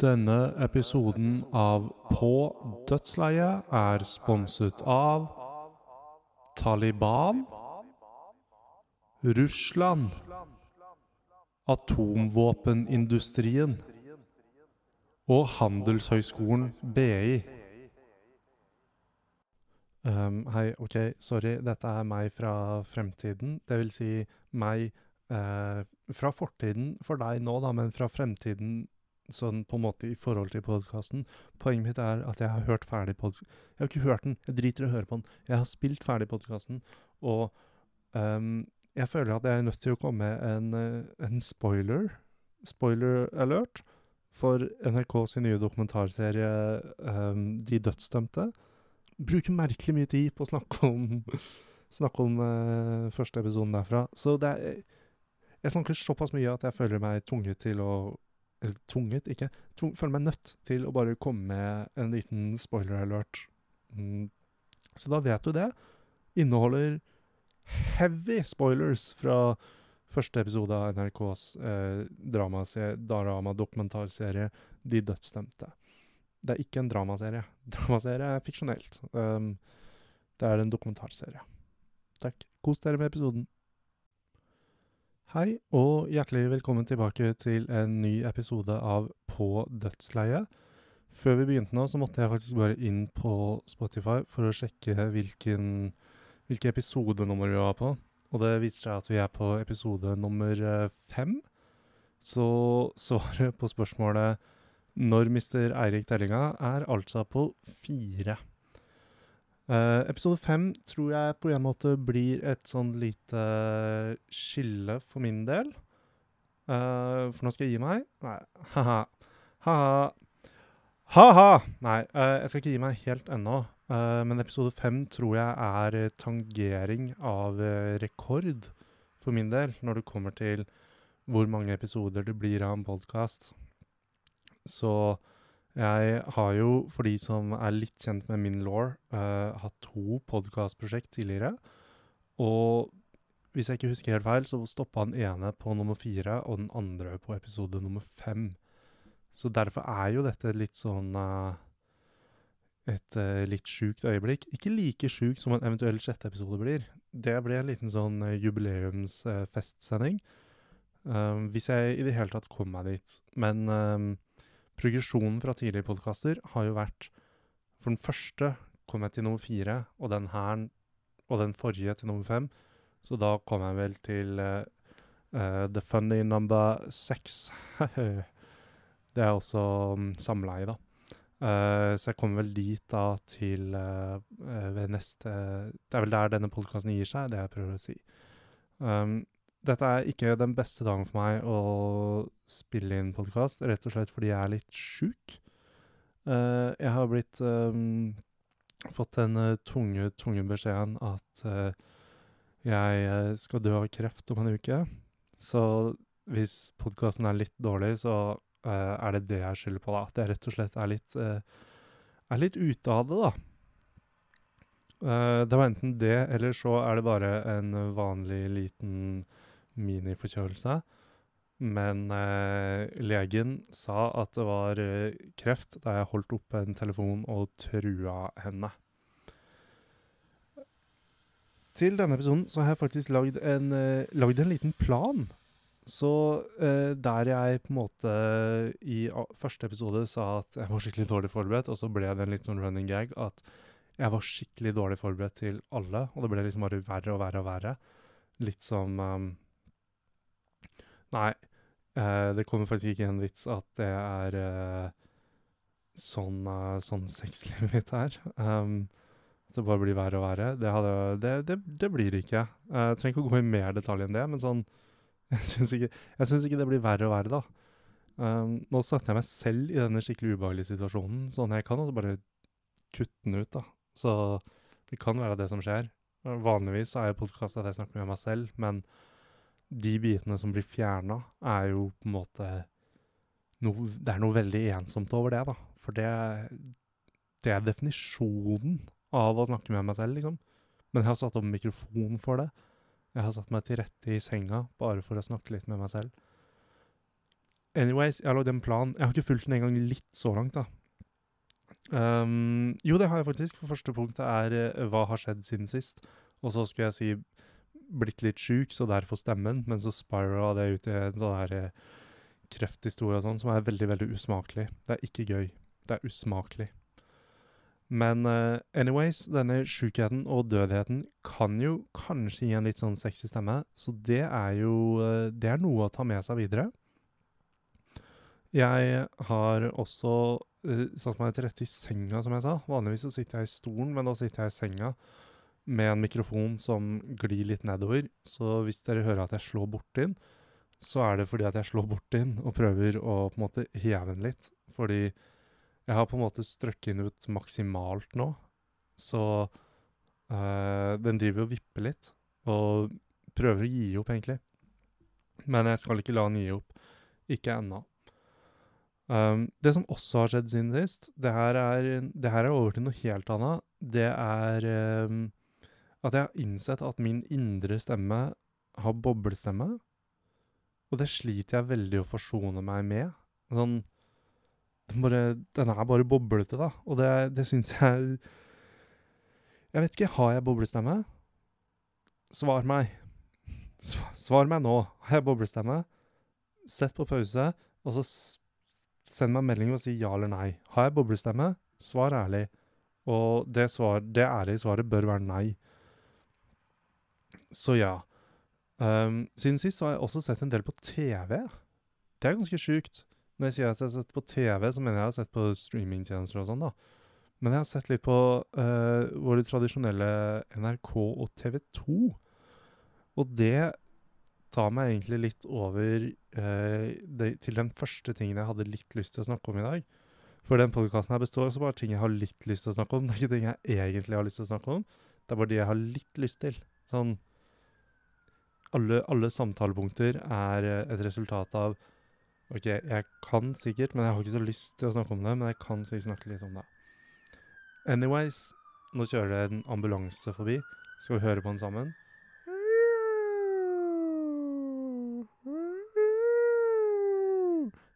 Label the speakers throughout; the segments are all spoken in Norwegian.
Speaker 1: Denne episoden av På dødsleiet er sponset av Taliban, Russland, atomvåpenindustrien og Handelshøyskolen BI. Um, hei, OK, sorry. Dette er meg fra fremtiden. Det vil si meg eh, fra fortiden for deg nå, da, men fra fremtiden sånn på en måte i forhold til podkasten. Poenget mitt er at jeg har hørt ferdig podkasten. Jeg har ikke hørt den, jeg driter i å høre på den. Jeg har spilt ferdig podkasten, og um, jeg føler at jeg er nødt til å komme med en, eh, en spoiler. Spoiler alert for NRK sin nye dokumentarserie um, De dødsdømte. Bruker merkelig mye tid på å snakke om, snakke om uh, første episoden derfra. Så det er Jeg snakker såpass mye at jeg føler meg tvunget til å eller tvunget, ikke. Tvung, føler meg nødt til å bare komme med en liten spoiler-alert. Mm. Så da vet du det. Inneholder heavy spoilers fra første episode av NRKs eh, drama-dokumentarserie De dødsstemte. Det er ikke en dramaserie. Dramaserie er fiksjonelt. Um, det er en dokumentarserie. Takk. Kos dere med episoden. Hei, og hjertelig velkommen tilbake til en ny episode av På dødsleiet. Før vi begynte nå, så måtte jeg faktisk bare inn på Spotify for å sjekke hvilken, hvilke episodenummer vi var på. Og det viser seg at vi er på episode nummer eh, fem. Så svaret på spørsmålet 'Når mister Eirik tellinga?' er altså på fire. Uh, episode fem tror jeg på en måte blir et sånn lite skille for min del. Uh, for nå skal jeg gi meg. Nei, ha-ha. Ha-ha. Ha-ha! Nei, uh, jeg skal ikke gi meg helt ennå. men episode fem tror jeg er tangering av rekord for min del, når det kommer til hvor mange episoder det blir av en podkast. Så jeg har jo, for de som er litt kjent med min law, uh, hatt to podkastprosjekt tidligere. Og hvis jeg ikke husker helt feil, så stoppa den ene på nummer fire, og den andre på episode nummer fem. Så derfor er jo dette litt sånn uh, Et uh, litt sjukt øyeblikk. Ikke like sjukt som en eventuell sjette episode blir. Det blir en liten sånn jubileumsfestsending. hvis jeg i det hele tatt kommer meg dit. Men progresjonen fra tidligere podkaster har jo vært For den første kom jeg til nummer fire, og den her og den forrige til nummer fem. Så da kom jeg vel til uh, The Funny Number Six. det er også um, samleie, da. Uh, så jeg kommer vel dit da til ved neste Det er vel der denne podkasten gir seg, det jeg prøver å si. Um, dette er ikke den beste dagen for meg å spille inn podkast, rett og slett fordi jeg er litt sjuk. Uh, jeg har blitt um, fått den uh, tunge, tunge beskjeden at uh, jeg skal dø av kreft om en uke. Så hvis podkasten er litt dårlig, så er det det jeg skylder på, da. At jeg rett og slett er litt, er litt ute av det, da. det var enten det, eller så er det bare en vanlig liten miniforkjølelse. Men eh, legen sa at det var eh, kreft da jeg holdt oppe en telefon og trua henne. Til denne episoden så har jeg faktisk lagd en, eh, lagd en liten plan. Så eh, der jeg på en måte i første episode sa at jeg var skikkelig dårlig forberedt, og så ble det en litt sånn running gag at jeg var skikkelig dårlig forberedt til alle, og det ble liksom bare verre og verre og verre. Litt som um, Nei, eh, det kommer faktisk ikke en vits at det er eh, sånn, uh, sånn sexlivet mitt er. Um, det bare blir verre og verre. Det, hadde, det, det, det blir det ikke. jeg trenger ikke å gå i mer detalj enn det, men sånn Jeg syns ikke, ikke, det blir verre og verre, da. Um, nå satte jeg meg selv i denne skikkelig ubehagelige situasjonen, sånn jeg kan også bare kutte den ut, da. Så det kan være det som skjer. Vanligvis er jo podkast at jeg snakker med meg selv, men de bitene som blir fjerna, er jo på en måte noe, Det er noe veldig ensomt over det, da. For det, det er definisjonen av å snakke med meg selv, liksom. Men jeg har satt opp mikrofon for det. Jeg har satt meg til rette i senga bare for å snakke litt med meg selv. anyways, jeg har lagd en plan. Jeg har ikke fulgt den engang litt så langt, da. Um, jo, det har jeg faktisk. For første punktet er uh, hva har skjedd siden sist. Og så skulle jeg si blitt litt sjuk, så derfor stemmen. Men så spirala det ut i en sånn her eh, krefthistorie og sånn, som er veldig, veldig usmakelig. Det er ikke gøy. Det er usmakelig. Men uh, anyways, denne sjukheten og dødheten kan jo kanskje gi en litt sånn sexy stemme, så det er jo uh, Det er noe å ta med seg videre. Jeg har også uh, satt meg til rette i senga, som jeg sa. Vanligvis så sitter jeg i stolen, men nå sitter jeg i senga med en mikrofon som glir litt nedover. Så hvis dere hører at jeg slår borti den, så er det fordi at jeg slår borti den og prøver å på en måte heve den litt. Fordi jeg har på en måte strøkket den ut maksimalt nå. Så øh, den driver og vipper litt, og prøver å gi opp, egentlig. Men jeg skal ikke la den gi opp. Ikke ennå. Um, det som også har skjedd siden sist, det her er, det her er over til noe helt annet. Det er um, at jeg har innsett at min indre stemme har boblestemme. Og det sliter jeg veldig å forsone meg med. Sånn Den, bare, den er bare boblete, da. Og det, det syns jeg Jeg vet ikke. Har jeg boblestemme? Svar meg. Svar meg nå. Har jeg boblestemme? Sett på pause, og så Send meg melding og si ja eller nei. Har jeg boblestemme? Svar ærlig. Og det, svar, det ærlige svaret bør være nei. Så ja. Um, siden sist har jeg også sett en del på TV. Det er ganske sjukt. Når jeg sier at jeg har sett på TV, så mener jeg jeg har sett på streamingtjenester og sånn, da. Men jeg har sett litt på uh, våre tradisjonelle NRK og TV 2. Og det tar meg egentlig litt over uh, det, til den første tingen jeg hadde litt lyst til å snakke om i dag. For den podkasten her består også bare av ting jeg har litt lyst til å snakke om. Det er ikke ting jeg egentlig har lyst til å snakke om. Det er bare de jeg har litt lyst til. Sånn Alle, alle samtalepunkter er eh, et resultat av OK, jeg kan sikkert, men jeg har ikke så lyst til å snakke om det. Men jeg kan sikkert snakke litt om det. Anyways, nå kjører det en ambulanse forbi. Skal vi høre på den sammen?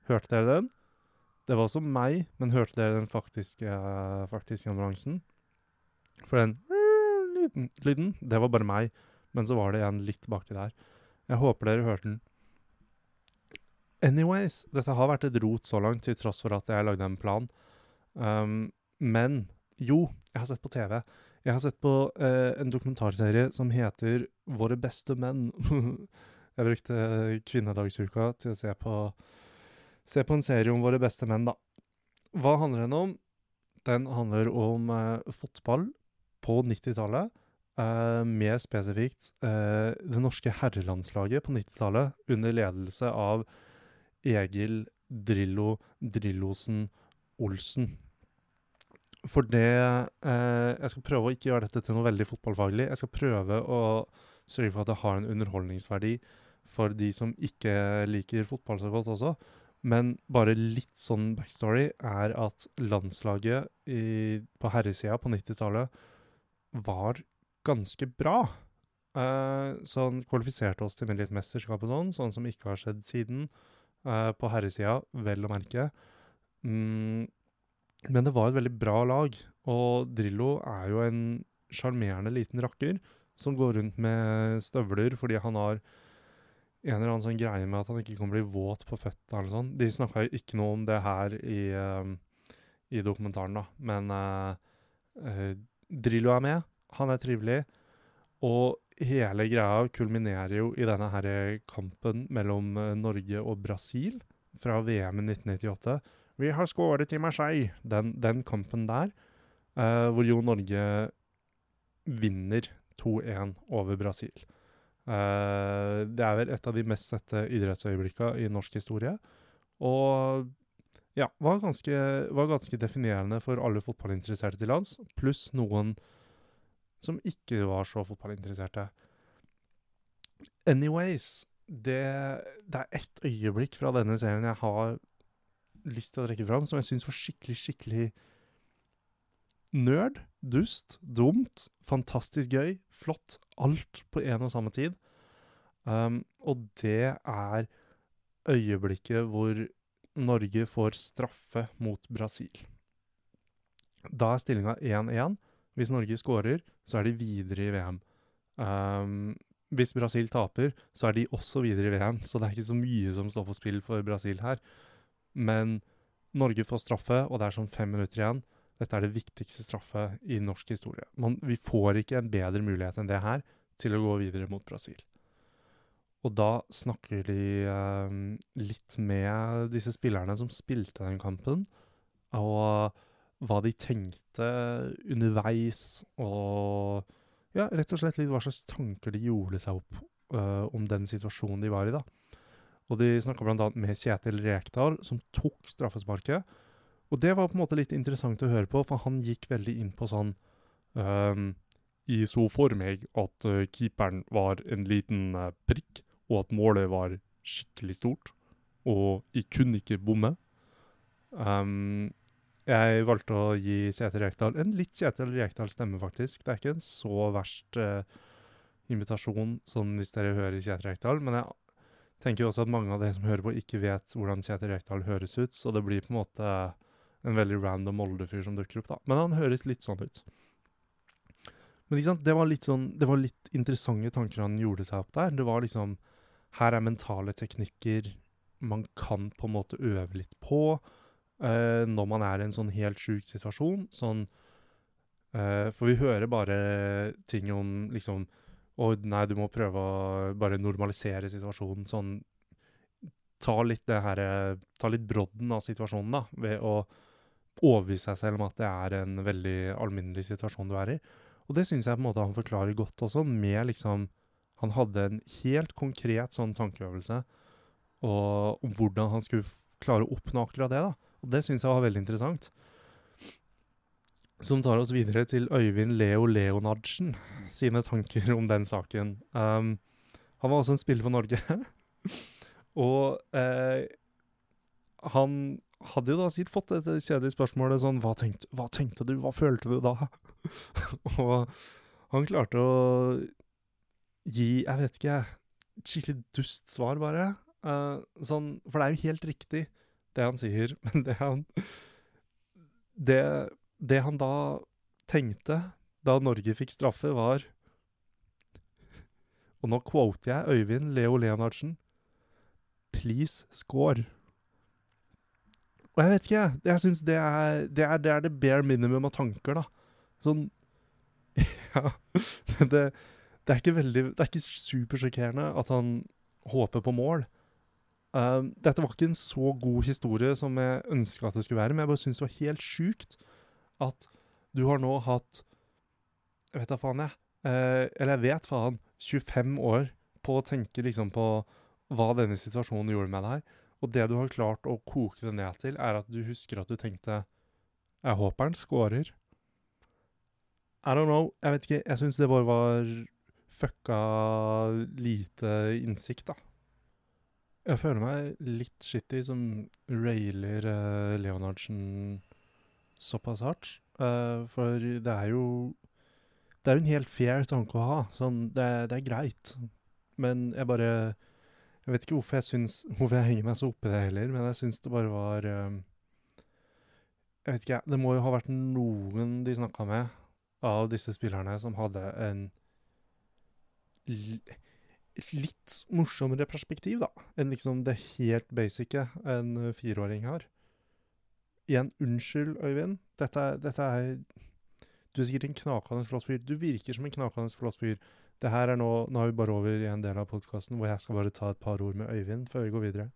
Speaker 1: Hørte dere den? Det var også meg, men hørte dere den faktiske, faktiske ambulansen? For den lyden, det var bare meg, men så var det en litt baki der. Jeg håper dere hørte den. Anyways, dette har vært et rot så langt, til tross for at jeg lagde en plan. Um, men jo, jeg har sett på TV. Jeg har sett på uh, en dokumentarserie som heter Våre beste menn. jeg brukte kvinnedagsuka til å se på se på en serie om våre beste menn, da. Hva handler den om? Den handler om eh, fotball på 90-tallet. Eh, mer spesifikt eh, det norske herrelandslaget på 90-tallet under ledelse av Egil Drillo Drillosen Olsen. For det eh, Jeg skal prøve å ikke gjøre dette til noe veldig fotballfaglig. Jeg skal prøve å sørge for at det har en underholdningsverdi for de som ikke liker fotball så godt også. Men bare litt sånn backstory er at landslaget i, på herresida på 90-tallet var ganske bra. Uh, så han kvalifiserte oss til litt mesterskap og sånn, sånn som ikke har skjedd siden. Uh, på herresida, vel å merke. Mm, men det var et veldig bra lag, og Drillo er jo en sjarmerende liten rakker som går rundt med støvler fordi han har en eller annen sånn greie med at han ikke kan bli våt på føttene eller sånn. De snakka jo ikke noe om det her i, uh, i dokumentaren, da. Men uh, Drillo er med. Han er trivelig. Og hele greia kulminerer jo i denne her kampen mellom Norge og Brasil fra VM i 1998. Vi har skåret i Marseille! Den, den kampen der, hvor jo Norge vinner 2-1 over Brasil. Uh, det er vel et av de mest sette idrettsøyeblikka i norsk historie. Og ja, var ganske, var ganske definerende for alle fotballinteresserte til lands, pluss noen som ikke var så fotballinteresserte. Anyways, det, det er ett øyeblikk fra denne serien jeg har lyst til å trekke fram, som jeg syns var skikkelig, skikkelig nerd, dust, dumt, fantastisk gøy, flott. Alt på en og samme tid. Um, og det er øyeblikket hvor Norge får straffe mot Brasil. Da er stillinga 1-1. Hvis Norge scorer, så er de videre i VM. Um, hvis Brasil taper, så er de også videre i VM, så det er ikke så mye som står på spill for Brasil her. Men Norge får straffe, og det er sånn fem minutter igjen. Dette er det viktigste straffet i norsk historie. Man, vi får ikke en bedre mulighet enn det her til å gå videre mot Brasil. Og da snakker de eh, litt med disse spillerne som spilte den kampen, og hva de tenkte underveis, og ja, rett og slett litt hva slags tanker de gjorde seg opp eh, om den situasjonen de var i, da. Og de snakka annet med Kjetil Rekdal, som tok straffesparket. Og det var på en måte litt interessant å høre på, for han gikk veldig inn på sånn um, Jeg så for meg at uh, keeperen var en liten uh, prikk, og at målet var skikkelig stort, og jeg kunne ikke bomme. Um, jeg valgte å gi Kjetil Rekdal en litt Kjetil Rekdal-stemme, faktisk. Det er ikke en så verst uh, invitasjon sånn hvis dere hører Kjetil Rekdal, men jeg tenker også at mange av dere som hører på, ikke vet hvordan Kjetil Rekdal høres ut, så det blir på en måte en veldig random Molde-fyr som dukker opp, da. Men han høres litt sånn ut. Men det var litt sånn Det var litt interessante tanker han gjorde seg opp der. Det var liksom Her er mentale teknikker man kan på en måte øve litt på uh, når man er i en sånn helt sjuk situasjon. Sånn uh, For vi hører bare ting om liksom Å, nei, du må prøve å bare normalisere situasjonen. Sånn Ta litt det her Ta litt brodden av situasjonen, da, ved å overbevise seg selv om at det er en veldig alminnelig situasjon du er i. Og det syns jeg på en måte han forklarer godt også, med liksom Han hadde en helt konkret sånn tankeøvelse og, om hvordan han skulle klare å oppnå akkurat det. da. Og det syns jeg var veldig interessant. Som tar oss videre til Øyvind Leo Leonardsen sine tanker om den saken. Um, han var også en spiller for Norge. og eh, han hadde jo da sikkert fått dette kjedelige spørsmålet sånn hva tenkte, hva tenkte, du, hva følte du da? og han klarte å gi, jeg vet ikke, skikkelig dust svar, bare. Uh, sånn, for det er jo helt riktig, det han sier, men det han det, det han da tenkte da Norge fikk straffe, var Og nå quoter jeg Øyvind Leo Leonardsen. Please score. Og jeg vet ikke, jeg syns det, det, det, er det bare minimum av tanker, da. Sånn Ja. Det, det er ikke veldig Det er ikke supersjokkerende at han håper på mål. Uh, dette var ikke en så god historie som jeg ønska at det skulle være, men jeg bare syns det var helt sjukt at du har nå hatt Jeg vet da faen, jeg. Uh, eller jeg vet faen. 25 år på å tenke liksom på hva denne situasjonen gjorde med deg. Og det du har klart å koke det ned til, er at du husker at du tenkte Jeg håper han scorer. I don't know. Jeg vet ikke. Jeg syns det bare var fucka lite innsikt, da. Jeg føler meg litt shitty som railer uh, Leonardsen såpass hardt. Uh, for det er jo Det er jo en helt fair tanke å ha. Sånn, det, det er greit. Men jeg bare jeg vet ikke hvorfor jeg, syns, hvorfor jeg henger meg så oppi det heller, men jeg syns det bare var um, Jeg vet ikke, det må jo ha vært noen de snakka med av disse spillerne som hadde en litt morsommere perspektiv, da, enn liksom det helt basice en fireåring har. Igjen, unnskyld, Øyvind. Dette, dette er Du er sikkert en knakende flott fyr. Du virker som en knakende flott fyr. Det her er nå, nå er vi bare over i en del av podkasten hvor jeg skal bare ta et par ord med Øyvind før vi går videre.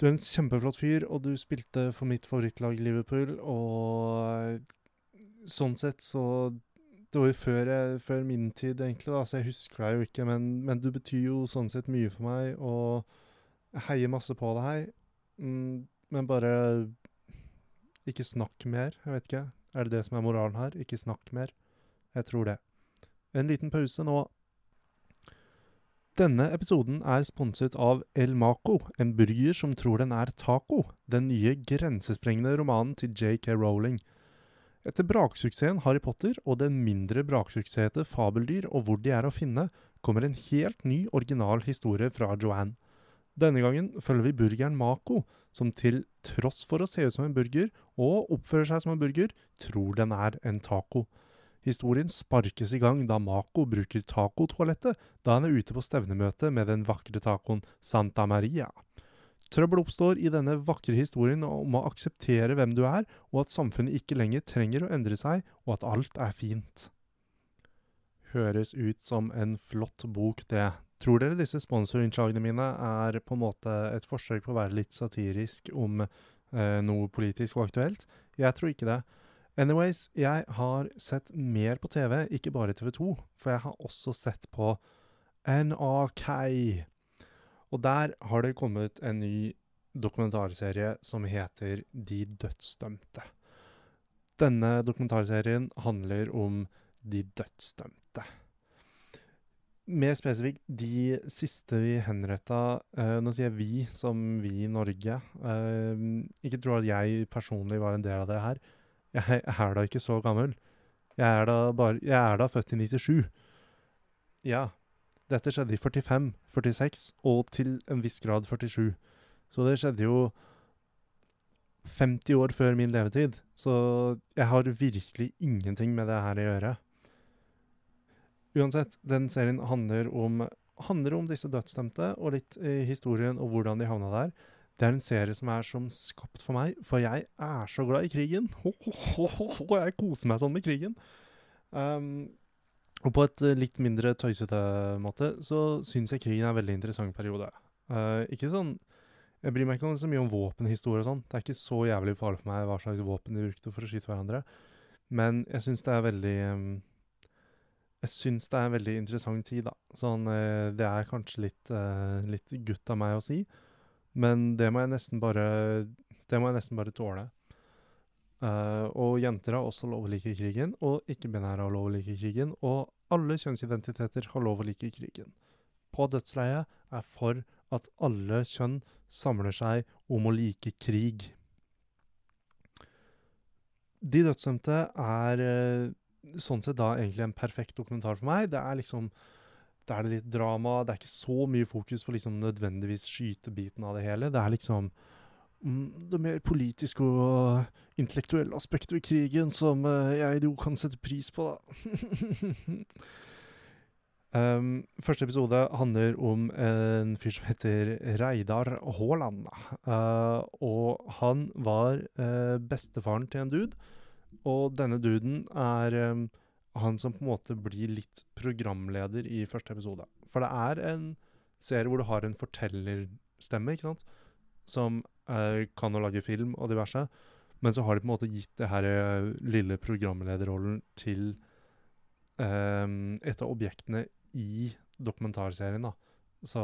Speaker 1: Du er en kjempeflott fyr, og du spilte for mitt favorittlag Liverpool, og sånn sett så Det var jo før, jeg, før min tid, egentlig, da, så jeg husker deg jo ikke, men, men, du betyr jo sånn sett mye for meg, og jeg heier masse på deg. Mm, men bare Ikke snakk mer, jeg vet ikke. Er det det som er moralen her? Ikke snakk mer. Jeg tror det. En liten pause nå. Denne episoden er sponset av El Maco, en burger som tror den er taco, den nye grensesprengende romanen til JK Rowling. Etter braksuksessen Harry Potter og den mindre braksuksessete Fabeldyr og hvor de er å finne, kommer en helt ny, original historie fra Joanne. Denne gangen følger vi burgeren Mako, som til tross for å se ut som en burger, og oppfører seg som en burger, tror den er en taco. Historien sparkes i gang da Mako bruker tacotoalettet da han er ute på stevnemøte med den vakre tacoen Santa Maria. Trøbbel oppstår i denne vakre historien om å akseptere hvem du er, og at samfunnet ikke lenger trenger å endre seg, og at alt er fint. Høres ut som en flott bok, det. Tror dere disse sponsorinnslagene mine er på en måte et forsøk på å være litt satirisk om eh, noe politisk og aktuelt? Jeg tror ikke det. Anyways, jeg har sett mer på TV, ikke bare TV2, for jeg har også sett på NRK. Og der har det kommet en ny dokumentarserie som heter De dødsdømte. Denne dokumentarserien handler om de dødsdømte. Mer spesifikt, de siste vi henretta eh, Nå sier jeg vi som vi i Norge. Eh, ikke tro at jeg personlig var en del av det her. Jeg er da ikke så gammel. Jeg er da, bare, jeg er da født i 97. Ja. Dette skjedde i 45, 46 og til en viss grad 47. Så det skjedde jo 50 år før min levetid. Så jeg har virkelig ingenting med det her å gjøre. Uansett, den serien handler om, handler om disse dødsdømte, og litt eh, historien og hvordan de havna der. Det er en serie som er som skapt for meg, for jeg er så glad i krigen. Ho, ho, ho, jeg koser meg sånn med krigen. Um, og på et litt mindre tøysete måte så syns jeg krigen er en veldig interessant periode. Uh, ikke sånn Jeg bryr meg ikke så mye om våpenhistorie og sånn. Det er ikke så jævlig farlig for meg hva slags våpen de brukte for å skyte hverandre. Men jeg syns det er veldig um, jeg syns det er en veldig interessant tid, da. Sånn, uh, det er kanskje litt, uh, litt gutt av meg å si, men det må jeg nesten bare Det må jeg nesten bare tåle. Uh, og jenter har også lov å like krigen, og ikke-binære har lov å like krigen, og alle kjønnsidentiteter har lov å like krigen. På dødsleiet er for at alle kjønn samler seg om å like krig. De dødsdømte er uh, sånn sett da egentlig en perfekt dokumentar for meg. Det er liksom Det er litt drama. Det er ikke så mye fokus på liksom nødvendigvis skytebiten av det hele. Det er liksom det mer politiske og intellektuelle aspektet ved krigen som uh, jeg jo kan sette pris på, da. um, første episode handler om en fyr som heter Reidar Haaland. Uh, og han var uh, bestefaren til en dude og denne duden er um, han som på en måte blir litt programleder i første episode. For det er en serie hvor du har en fortellerstemme, ikke sant? Som kan å lage film og diverse. Men så har de på en måte gitt det her uh, lille programlederrollen til um, et av objektene i dokumentarserien, da. Så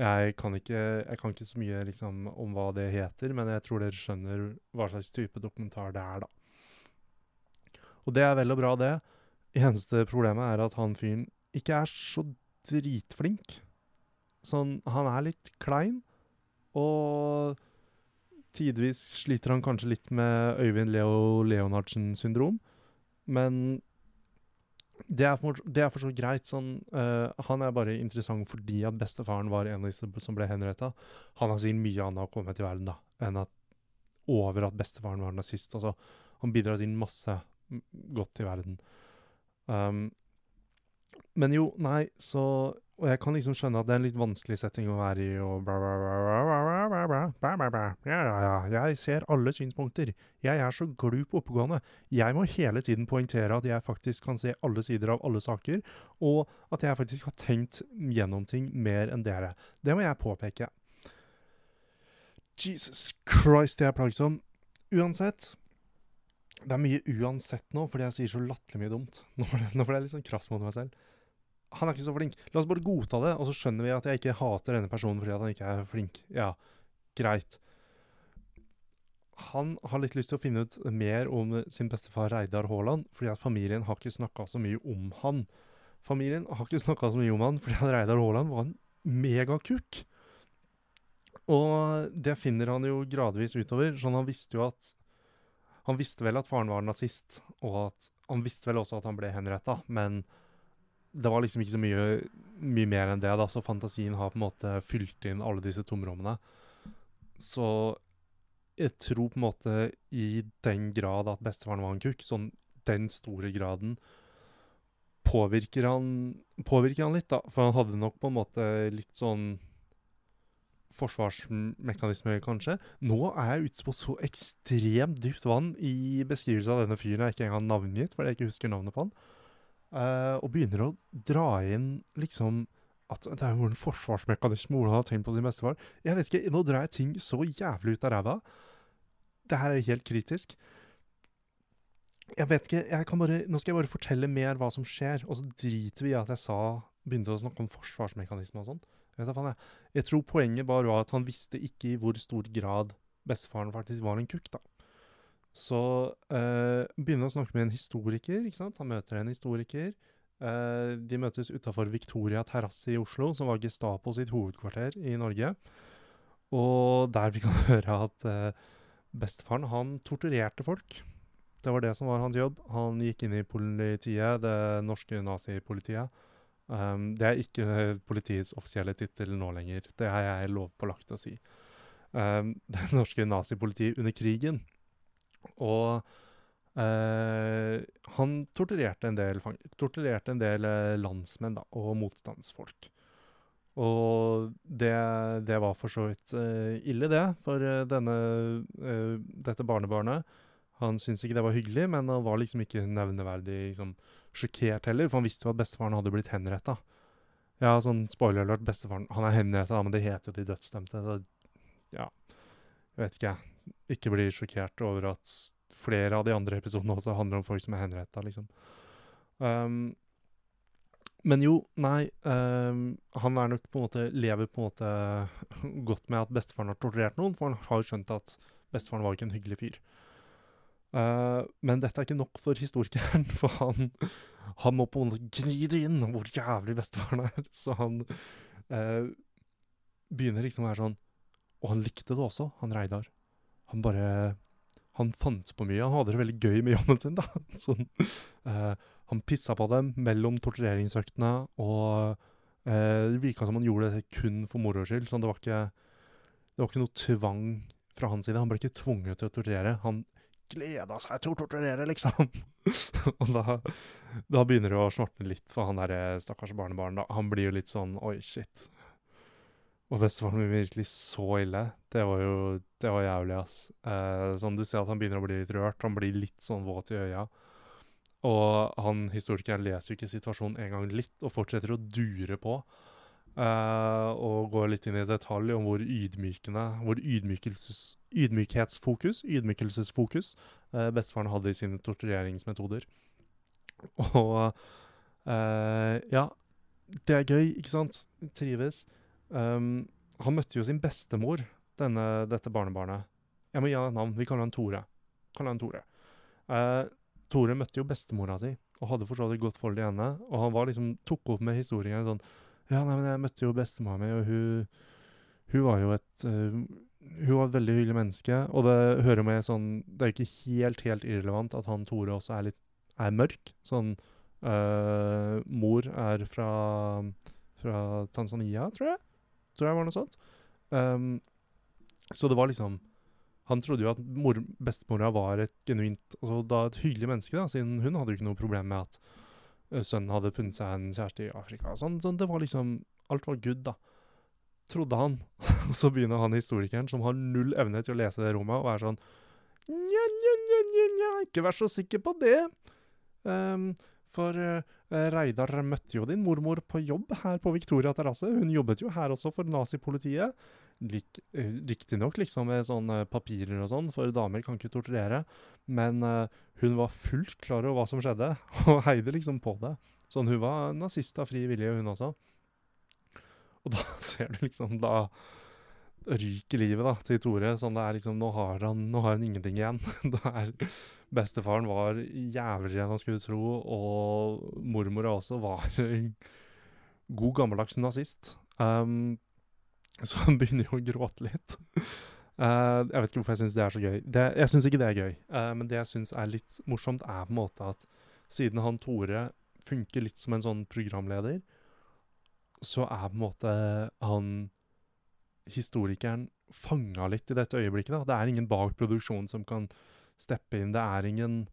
Speaker 1: jeg kan, ikke, jeg kan ikke så mye liksom, om hva det heter, men jeg tror dere skjønner hva slags type dokumentar det er, da. Og det er vel og bra, det. Eneste problemet er at han fyren ikke er så dritflink. Sånn, han er litt klein, og tidvis sliter han kanskje litt med Øyvind Leo Leonardsen-syndrom, men det er, for, det er for så greit. Sånn, uh, han er bare interessant fordi at bestefaren var en av disse som ble henretta. Han har sikkert mye annet å komme til verden da, enn at over at bestefaren var nazist. Altså, han bidrar til masse godt i verden. Um, men jo, nei, så Og jeg kan liksom skjønne at det er en litt vanskelig setting å være i, og ja, jeg ser alle synspunkter. Jeg er så glup oppegående. Jeg må hele tiden poengtere at jeg faktisk kan se alle sider av alle saker, og at jeg faktisk har tenkt gjennom ting mer enn dere. Det må jeg påpeke. Jesus Christ, det er plagsom. Uansett det er mye uansett nå, fordi jeg sier så latterlig mye dumt. Nå ble, nå ble jeg litt sånn krass mot meg selv. Han er ikke så flink. La oss bare godta det, og så skjønner vi at jeg ikke hater denne personen fordi han ikke er flink. Ja, greit. Han har litt lyst til å finne ut mer om sin bestefar Reidar Haaland, fordi at familien har ikke snakka så mye om han. Familien har ikke snakka så mye om han fordi at Reidar Haaland var en megakukk. Og det finner han jo gradvis utover. Sånn han visste jo at han visste vel at faren var nazist, og at, han visste vel også at han ble henretta, men det var liksom ikke så mye, mye mer enn det, da. Så fantasien har på en måte fylt inn alle disse tomrommene. Så jeg tror på en måte i den grad at bestefaren var en kukk, sånn den store graden, påvirker han, påvirker han litt, da. For han hadde nok på en måte litt sånn forsvarsmekanisme, kanskje. Nå er jeg ute på så ekstremt dypt vann i beskrivelsen av denne fyren jeg ikke engang har navngitt, fordi jeg ikke husker navnet på han. Uh, og begynner å dra inn liksom at det er jo en forsvarsmekanisme hvordan han har tenkt på sin bestefar. Jeg vet ikke, Nå drar jeg ting så jævlig ut av ræva. Det her er helt kritisk. Jeg vet ikke, jeg bare, Nå skal jeg bare fortelle mer hva som skjer, og så driter vi i at jeg sa begynte å snakke om forsvarsmekanisme og sånn. Jeg, jeg. jeg tror poenget bare var at han visste ikke i hvor stor grad bestefaren faktisk var en kukk, da. Så eh, begynner å snakke med en historiker. ikke sant? Han møter en historiker. Eh, de møtes utafor Victoria terrasse i Oslo, som var Gestapo sitt hovedkvarter i Norge. Og der vi han høre at eh, bestefaren han torturerte folk. Det var det som var hans jobb. Han gikk inn i politiet, det norske nazipolitiet. Um, det er ikke politiets offisielle tittel nå lenger. Det er jeg lovpålagt å si. Um, det norske nazipolitiet under krigen og eh, han torturerte en del. Torturerte en del eh, landsmenn da, og motstandsfolk. Og det, det, var for så vidt eh, ille, det, for uh, denne, eh, dette barnebarnet. Han syntes ikke det var hyggelig, men han var liksom ikke nevneverdig liksom, sjokkert heller, for han visste jo at bestefaren hadde blitt henretta. Ja, sånn spoiler alert, bestefaren Han er henretta, men det heter jo de dødsstemte, så ja Jeg vet ikke, jeg ikke blir sjokkert over at flere av de andre episodene også handler om folk som er henretta, liksom. Um, men jo, nei um, Han er nok på en måte lever på en måte godt med at bestefaren har torturert noen, for han har jo skjønt at bestefaren var ikke en hyggelig fyr. Uh, men dette er ikke nok for historikeren, for han, han må på en måte gni det inn hvor jævlig bestefaren er. Så han uh, begynner liksom å være sånn Og han likte det også, han Reidar han bare Han fant på mye. Han hadde det veldig gøy med jobben sin, da. Sånn, eh, han pissa på dem mellom tortureringsøktene, og eh, det virka som han gjorde det kun for moro skyld. Sånn, det, var ikke, det var ikke noe tvang fra hans side. Han ble ikke tvunget til å torturere. Han gleda seg til å torturere, liksom. og da, da, begynner det å snortne litt for han derre stakkars barnebarn. da. Han blir jo litt sånn Oi, shit. Og bestefaren min virkelig så ille. Det var jo Det var jævlig, ass. Eh, sånn Du ser at han begynner å bli litt rørt. Han blir litt sånn våt i øya. Og han historikeren leser jo ikke situasjonen en gang litt, og fortsetter å dure på. Eh, og går litt inn i detalj om hvor ydmykende Hvor ydmykelses, ydmykhetsfokus, ydmykelsesfokus, eh, bestefaren hadde i sine tortureringsmetoder. Og eh, ja, det er gøy, ikke sant? Trives. Um, han møtte jo sin bestemor, denne, dette barnebarnet. Jeg må gi han et navn. Vi kaller han Tore. Kaller han Tore. Uh, Tore møtte jo bestemora si, og hadde for så vidt godt forhold til henne. Og han var liksom, tok opp med historien sånn Ja, nei, men jeg møtte jo bestemora mi, og hun, hun var jo et uh, Hun var et veldig hyggelig menneske, og det hører med sånn Det er ikke helt, helt irrelevant at han Tore også er litt er mørk. Sånn uh, Mor er fra, fra Tanzania, tror jeg tror jeg var noe sånt. Um, så det var liksom Han trodde jo at mor, bestemora var et genuint altså da et hyggelig menneske, da, siden hun hadde jo ikke noe problem med at uh, sønnen hadde funnet seg en kjæreste i Afrika. Sånn, sånn, det var liksom Alt var good, da. Trodde han. og så begynner han historikeren, som har null evne til å lese det rommet, og er sånn Nja, nja, nja, nja, nja, ikke vær så sikker på det. Um, for uh, Reidar møtte jo din mormor på jobb her på Victoria terrasse. Hun jobbet jo her også for nazipolitiet. Lik, uh, Riktignok liksom med sånne papirer og sånn, for damer kan ikke torturere. Men uh, hun var fullt klar over hva som skjedde, og heide liksom på det. Sånn, hun var nazist av fri vilje, hun også. Og da ser du liksom Da ryker livet da, til Tore. Sånn det er liksom Nå har han, nå har han ingenting igjen. er Bestefaren var jævligere enn han skulle tro, og mormora også var god gammeldags nazist. Um, så han begynner jo å gråte litt. Uh, jeg vet ikke hvorfor jeg syns det er så gøy. Det, jeg syns ikke det er gøy, uh, men det jeg syns er litt morsomt, er på en måte at siden han Tore funker litt som en sånn programleder, så er på en måte han historikeren fanga litt i dette øyeblikket. da. Det er ingen bak produksjonen som kan steppe inn. Det er ingen,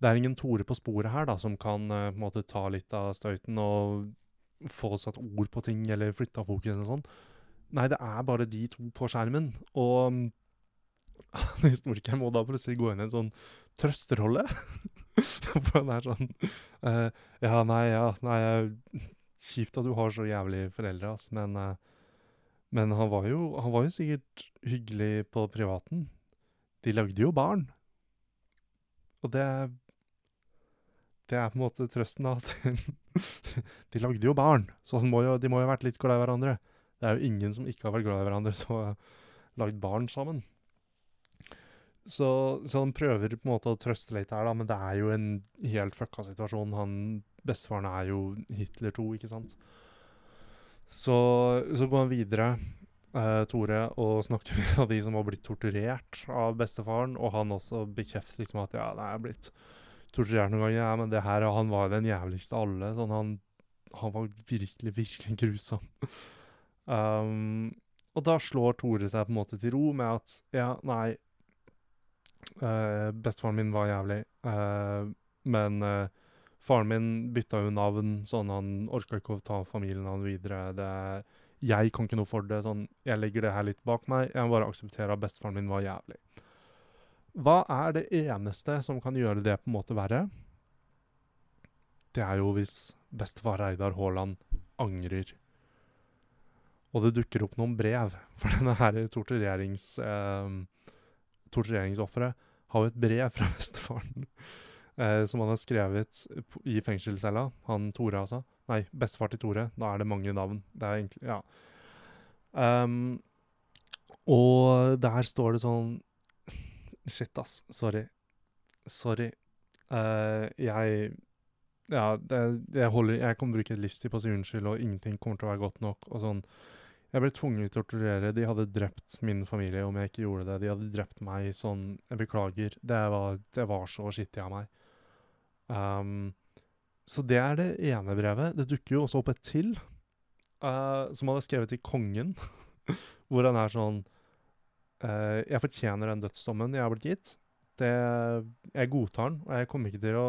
Speaker 1: det er ingen Tore på sporet her da, som kan uh, måte ta litt av støyten og få satt ord på ting eller flytta fokus og sånn. Nei, det er bare de to på skjermen. Og um, historikeren må da plutselig gå inn i en sånn trøsterrolle. For han er sånn uh, Ja, nei, ja, nei Kjipt at du har så jævlige foreldre, ass, men eh, men han var, jo, han var jo sikkert hyggelig på privaten. De lagde jo barn. Og det Det er på en måte trøsten, da. de lagde jo barn, så må jo, de må jo ha vært litt glad i hverandre. Det er jo ingen som ikke har vært glad i hverandre, som har lagd barn sammen. Så, så, han prøver på en måte å trøste litt her, da, men det er jo en helt fucka situasjon. Han Bestefaren er jo Hitler 2, ikke sant? Så, så går han videre, eh, Tore, og snakker med de som har blitt torturert av bestefaren. Og han også bekrefter liksom at ja, jeg har blitt torturert noen ganger, ja, men det her, han var den jævligste av alle. Sånn, han, han var virkelig, virkelig grusom. um, og da slår Tore seg på en måte til ro med at ja, nei eh, Bestefaren min var jævlig, eh, men uh, Faren min bytta jo navn, sånn han orka ikke å ta familien han videre. Det, jeg kan ikke noe for det. sånn, Jeg legger det her litt bak meg. Jeg må bare akseptere at bestefaren min var jævlig. Hva er det eneste som kan gjøre det på en måte verre? Det er jo hvis bestefar Reidar Haaland angrer. Og det dukker opp noen brev. For denne her torturerings, eh, tortureringsofferet har jo et brev fra bestefaren eh, som han har skrevet i fengselscella. Han Tore, altså. Nei, bestefar til Tore. Da er det mange navn. Det er egentlig Ja. Um, og der står det sånn Shit, ass. Sorry. Sorry. Uh, jeg Ja, det, jeg, holder, jeg kan bruke et livstid på å si unnskyld, og ingenting kommer til å være godt nok. og sånn. Jeg ble tvunget til å torturere. De hadde drept min familie om jeg ikke gjorde det. De hadde drept meg sånn Jeg beklager. Det var, det var så skittig av meg. Um, så det er det ene brevet. Det dukker jo også opp et til, uh, som han har skrevet til kongen, hvor han er sånn uh, Jeg fortjener den dødsdommen jeg har blitt gitt. Det, jeg godtar den, og jeg kommer ikke til å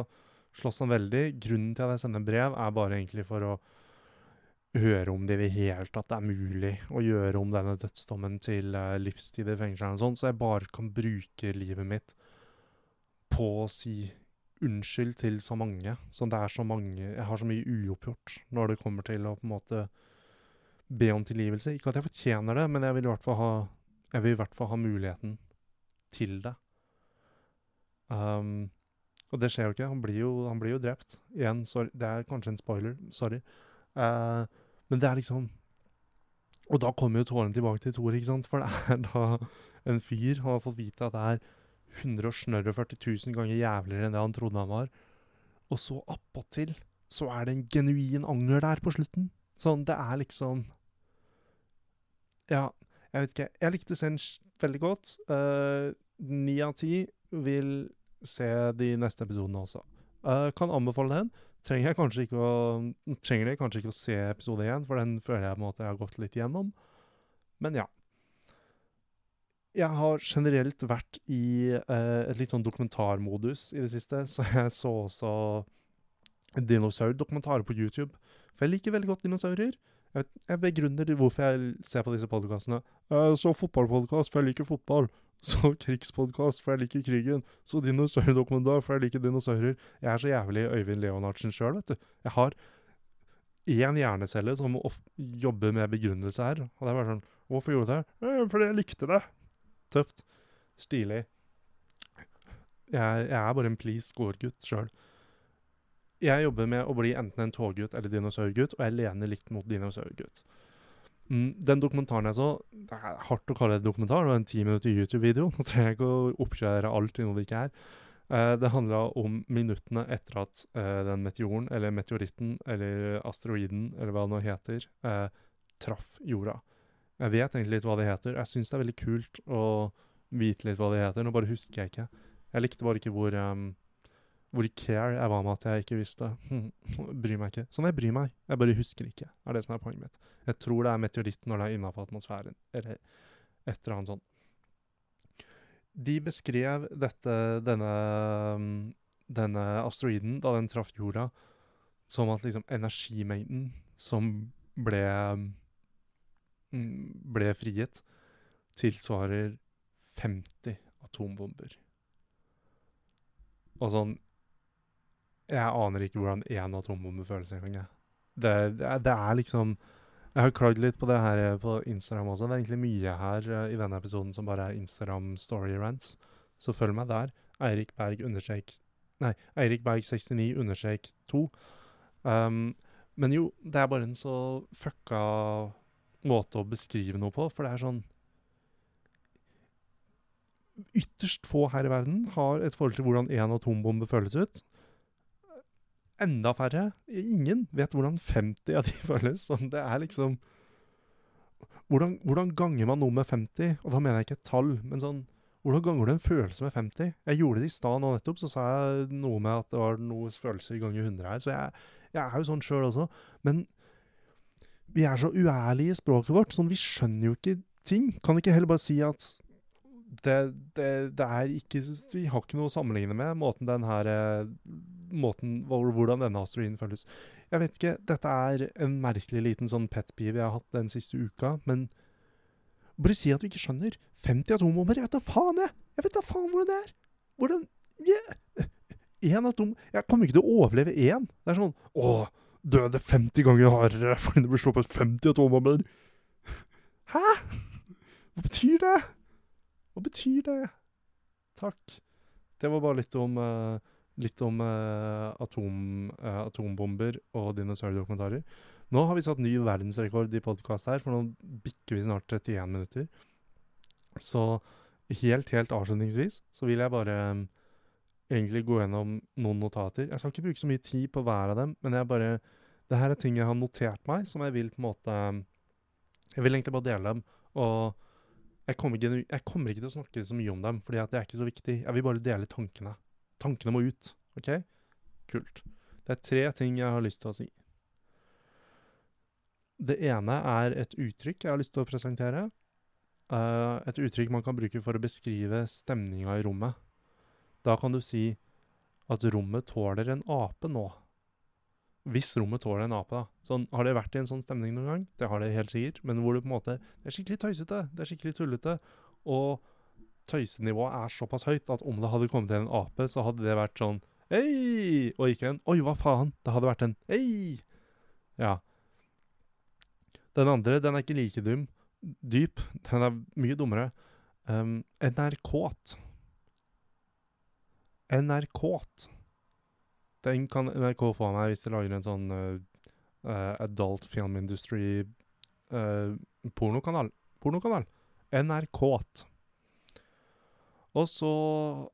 Speaker 1: slåss den veldig. Grunnen til at jeg sender brev, er bare egentlig for å høre om det i det hele tatt er mulig å gjøre om denne dødsdommen til uh, livstid i fengsel, og sånn, så jeg bare kan bruke livet mitt på å si unnskyld til så mange. Så det er så mange Jeg har så mye uoppgjort når det kommer til å på en måte be om tilgivelse. Ikke at jeg fortjener det, men jeg vil i hvert fall ha, jeg vil i hvert fall ha muligheten til det. Um, og det skjer jo ikke. Han blir jo, han blir jo drept. Igjen, sorry. Det er kanskje en spoiler. Sorry. Uh, men det er liksom Og da kommer jo tårene tilbake til Thor, ikke sant? For det er da en fyr har fått vite at det er 140 000 ganger jævligere enn det han trodde han var. Og så appåtil så er det en genuin anger der på slutten. Sånn, det er liksom Ja, jeg vet ikke. Jeg likte Sench veldig godt. Eh, ni uh, av ti vil se de neste episodene også. Uh, kan anbefale den. Trenger jeg kanskje ikke å Trenger jeg kanskje ikke å se episode én, for den føler jeg på en måte jeg har gått litt igjennom. Men ja jeg har generelt vært i eh, et litt sånn dokumentarmodus i det siste, så jeg så også dinosaurdokumentarer på YouTube. For jeg liker veldig godt dinosaurer. Jeg, jeg begrunner hvorfor jeg ser på disse podkastene. Jeg så fotballpodkast, for jeg liker fotball. Så krigspodkast, for jeg liker krigen. Så dinosaurdokumentar, for jeg liker dinosaurer. Jeg er så jævlig Øyvind Leonardsen sjøl, vet du. Jeg har én hjernecelle som jobber med begrunnelse her. Og det er bare sånn Hvorfor gjorde du det? Eh, fordi jeg likte det tøft. Stilig. Jeg, jeg er bare en please score-gutt sjøl. Jeg jobber med å bli enten en toggutt eller dinosaurgutt, og jeg lener litt mot dinosaurgutt. Mm, den dokumentaren jeg så Det er hardt å kalle det dokumentar, det var en ti minutter YouTube-video. Nå trenger jeg ikke å oppkjøre alt til noe det ikke er. Uh, det handla om minuttene etter at uh, den meteoren, eller meteoritten, eller asteroiden, eller hva det nå heter, uh, traff jorda. Jeg vet egentlig litt hva det heter. Jeg syns det er veldig kult å vite litt hva det heter. Nå bare husker jeg ikke. Jeg likte bare ikke hvor um, Hvor care jeg var med at jeg ikke visste. bryr meg ikke. Sånn, jeg bryr meg. Jeg bare husker ikke, er det som er poenget mitt. Jeg tror det er meteoritt når det er innafor atmosfæren, eller et eller annet sånt. De beskrev dette, denne, denne asteroiden, da den traff jorda, som at liksom energimengden som ble ble frigitt, tilsvarer 50 atombomber. Og sånn Jeg aner ikke hvordan én atombombe føles engang. Det, det, er, det er liksom Jeg har klagd litt på det her eh, på Instagram også. Det er egentlig mye her uh, i denne episoden som bare er Instagram story rants. Så følg meg der. Eirik Berg understrek Nei, Eirik Berg 69 understrek 2. Um, men jo, det er bare en så fucka måte å beskrive noe på, for det er sånn Ytterst få her i verden har et forhold til hvordan én atombombe føles ut. Enda færre, ingen, vet hvordan 50 av de føles. Sånn, det er liksom hvordan, hvordan, ganger man noe med 50? Og da mener jeg ikke et tall, men sånn Hvordan ganger du en følelse med 50? Jeg gjorde det i stad nå nettopp, så sa jeg noe med at det var noen følelser ganger 100 her. Så jeg, jeg er jo sånn sjøl også. Men vi er så uærlige i språket vårt, sånn vi skjønner jo ikke ting. Kan ikke heller bare si at det, det, det, er ikke Vi har ikke noe å sammenligne med måten den her eh, måten, Hvordan denne asteroiden føles. Jeg vet ikke. Dette er en merkelig liten sånn pet peeve jeg har hatt den siste uka, men bare si at vi ikke skjønner. 50 atombomber? Jeg vet da faen, jeg! Jeg vet da faen hvordan det er! Hvordan yeah. Atom Jeg kommer ikke til å overleve én. Det er sånn Åh, døde 50 ganger hardere fordi det ble sluppet 50 atombomber. Hæ? Hva betyr det? Hva betyr det? Takk. Det var bare litt om, uh, litt om uh, atom, uh, atombomber og dinosaurdokumentarer. Nå har vi satt ny verdensrekord i podkast her, for nå bikker vi snart 31 minutter. Så helt, helt avslutningsvis så vil jeg bare um, egentlig gå gjennom noen notater. Jeg skal ikke bruke så mye tid på hver av dem, men jeg bare Det her er ting jeg har notert meg, som jeg vil på en måte Jeg vil egentlig bare dele dem. Og jeg kommer, ikke, jeg kommer ikke til å snakke så mye om dem, fordi det er ikke så viktig. Jeg vil bare dele tankene. Tankene må ut. OK? Kult. Det er tre ting jeg har lyst til å si. Det ene er et uttrykk jeg har lyst til å presentere. Uh, et uttrykk man kan bruke for å beskrive stemninga i rommet. Da kan du si at rommet tåler en ape nå. Hvis rommet tåler en ape, da. Sånn, har det vært i en sånn stemning noen gang? Det har det helt sikkert. Men hvor det på en måte Det er skikkelig tøysete. Det er skikkelig tullete. Og tøysenivået er såpass høyt at om det hadde kommet til en ape, så hadde det vært sånn Hei! Og ikke en Oi, hva faen? Det hadde vært en Hei! Ja. Den andre, den er ikke like dum. Dyp. Den er mye dummere. Um, NRK-t. NRK. Den kan NRK få av meg hvis de lager en sånn uh, adult film industry uh, pornokanal. Pornokanal. NRK. Og så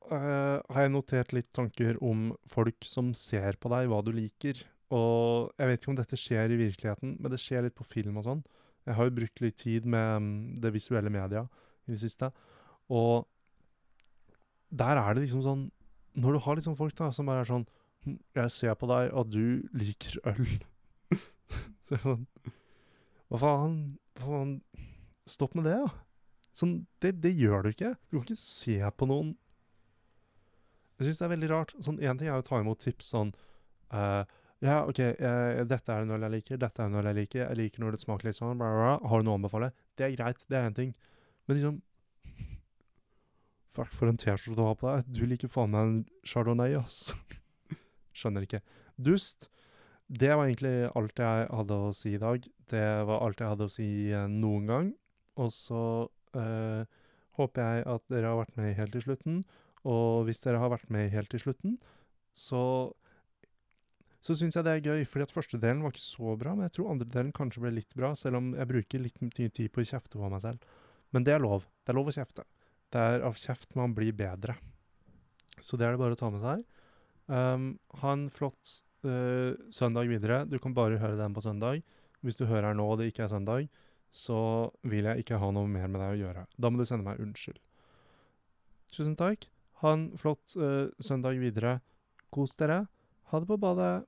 Speaker 1: uh, har jeg notert litt tanker om folk som ser på deg, hva du liker. Og jeg vet ikke om dette skjer i virkeligheten, men det skjer litt på film og sånn. Jeg har jo brukt litt tid med um, det visuelle media i det siste. Og der er det liksom sånn når du har liksom folk da, som bare er sånn hm, 'Jeg ser på deg at du liker øl.' så er det sånn Hva faen? Hva faen? Stopp med det, da. Sånn, det, det, gjør du ikke. Du kan ikke se på noen Jeg syns det er veldig rart. Sånn, Én ting er å ta imot tips sånn uh, Ja, OK, uh, dette er en øl jeg liker, dette er en øl jeg liker, jeg liker når det smaker litt sånn, bla, bla, bla. Har du noe å anbefale? Det er greit, det er én ting. Men liksom Fuck, for en T-skjorte du har på deg. Du liker faen meg en chardonnay, ass. Skjønner ikke. Dust. Det var egentlig alt jeg hadde å si i dag. Det var alt jeg hadde å si eh, noen gang. Og så eh, håper jeg at dere har vært med helt til slutten. Og hvis dere har vært med helt til slutten, så så syns jeg det er gøy, fordi at første delen var ikke så bra, men jeg tror andre delen kanskje ble litt bra, selv om jeg bruker litt tid på å kjefte på meg selv. Men det er lov. Det er lov å kjefte. Det er av kjeft man blir bedre. Så det er det bare å ta med seg. Um, ha en flott uh, søndag videre. Du kan bare høre den på søndag. Hvis du hører her nå og det ikke er søndag, så vil jeg ikke ha noe mer med deg å gjøre. Da må du sende meg unnskyld. Tusen takk. Ha en flott uh, søndag videre. Kos dere. Ha det på badet.